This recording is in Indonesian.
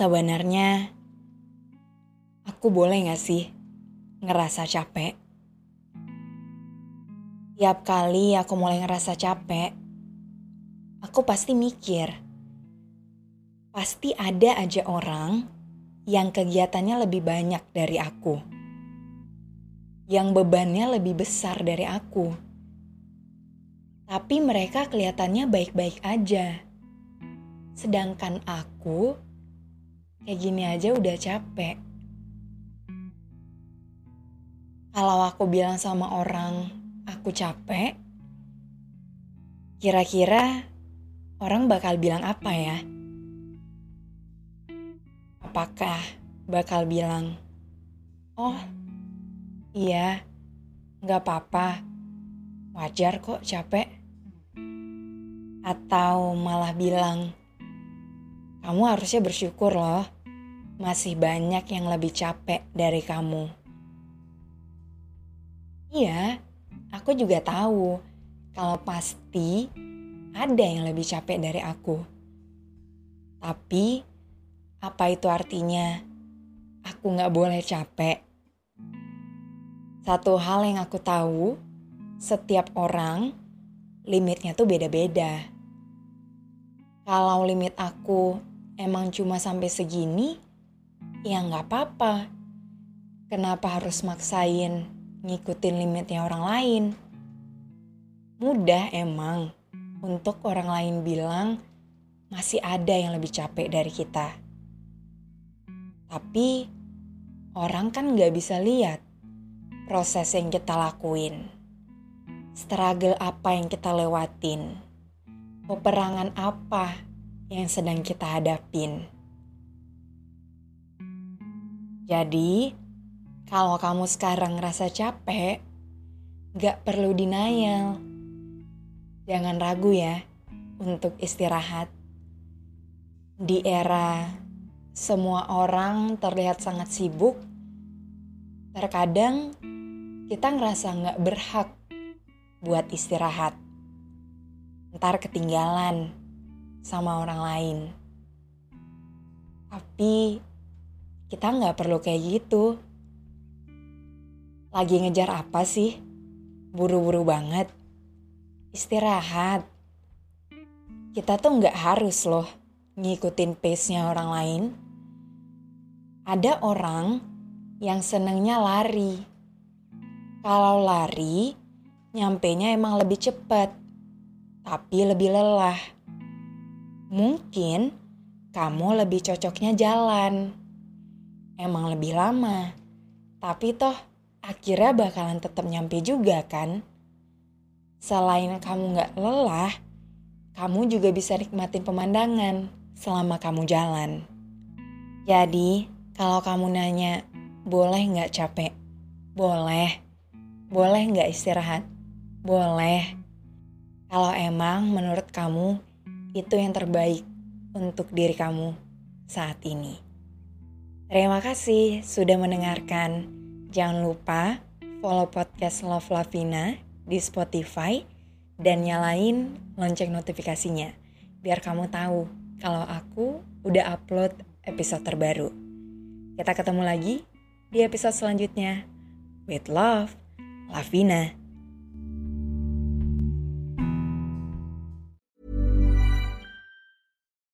Sebenarnya, aku boleh gak sih ngerasa capek? Tiap kali aku mulai ngerasa capek, aku pasti mikir, pasti ada aja orang yang kegiatannya lebih banyak dari aku, yang bebannya lebih besar dari aku, tapi mereka kelihatannya baik-baik aja. Sedangkan aku kayak gini aja udah capek. Kalau aku bilang sama orang aku capek, kira-kira orang bakal bilang apa ya? Apakah bakal bilang, oh iya, nggak apa-apa, wajar kok capek? Atau malah bilang, kamu harusnya bersyukur loh, masih banyak yang lebih capek dari kamu. Iya, aku juga tahu kalau pasti ada yang lebih capek dari aku. Tapi, apa itu artinya aku gak boleh capek? Satu hal yang aku tahu, setiap orang limitnya tuh beda-beda. Kalau limit aku emang cuma sampai segini, ya nggak apa-apa. Kenapa harus maksain ngikutin limitnya orang lain? Mudah emang untuk orang lain bilang masih ada yang lebih capek dari kita. Tapi orang kan nggak bisa lihat proses yang kita lakuin. Struggle apa yang kita lewatin. Peperangan apa yang sedang kita hadapin. Jadi, kalau kamu sekarang ngerasa capek, gak perlu denial. Jangan ragu ya untuk istirahat. Di era semua orang terlihat sangat sibuk, terkadang kita ngerasa gak berhak buat istirahat. Ntar ketinggalan sama orang lain. Tapi kita nggak perlu kayak gitu. Lagi ngejar apa sih? Buru-buru banget. Istirahat. Kita tuh nggak harus loh ngikutin pace-nya orang lain. Ada orang yang senengnya lari. Kalau lari, nyampenya emang lebih cepat, tapi lebih lelah. Mungkin kamu lebih cocoknya jalan emang lebih lama. Tapi toh akhirnya bakalan tetap nyampe juga kan? Selain kamu gak lelah, kamu juga bisa nikmatin pemandangan selama kamu jalan. Jadi, kalau kamu nanya, boleh gak capek? Boleh. Boleh gak istirahat? Boleh. Kalau emang menurut kamu itu yang terbaik untuk diri kamu saat ini. Terima kasih sudah mendengarkan. Jangan lupa follow podcast Love Lavina di Spotify dan nyalain lonceng notifikasinya biar kamu tahu kalau aku udah upload episode terbaru. Kita ketemu lagi di episode selanjutnya. With love, Lavina.